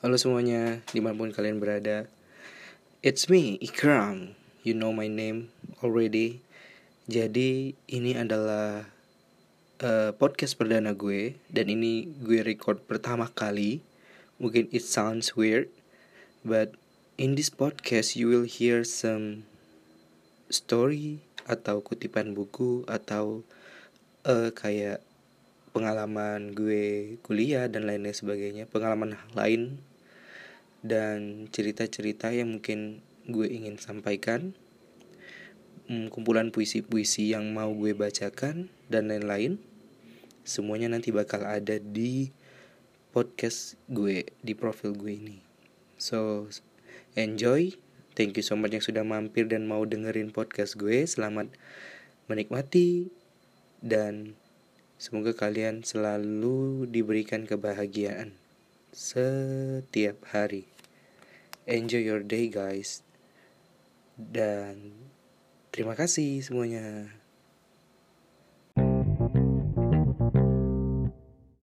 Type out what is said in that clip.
Halo semuanya, di mana pun kalian berada. It's me, Ikram. You know my name already. Jadi ini adalah uh, podcast perdana gue Dan ini gue record pertama kali. Mungkin it sounds weird But in this podcast you will hear some story Atau kutipan buku Atau uh, kayak pengalaman gue kuliah dan lain-lain sebagainya pengalaman lain dan cerita-cerita yang mungkin gue ingin sampaikan hmm, kumpulan puisi-puisi yang mau gue bacakan dan lain-lain semuanya nanti bakal ada di podcast gue di profil gue ini. So enjoy. Thank you so much yang sudah mampir dan mau dengerin podcast gue. Selamat menikmati dan Semoga kalian selalu diberikan kebahagiaan setiap hari. Enjoy your day, guys, dan terima kasih semuanya.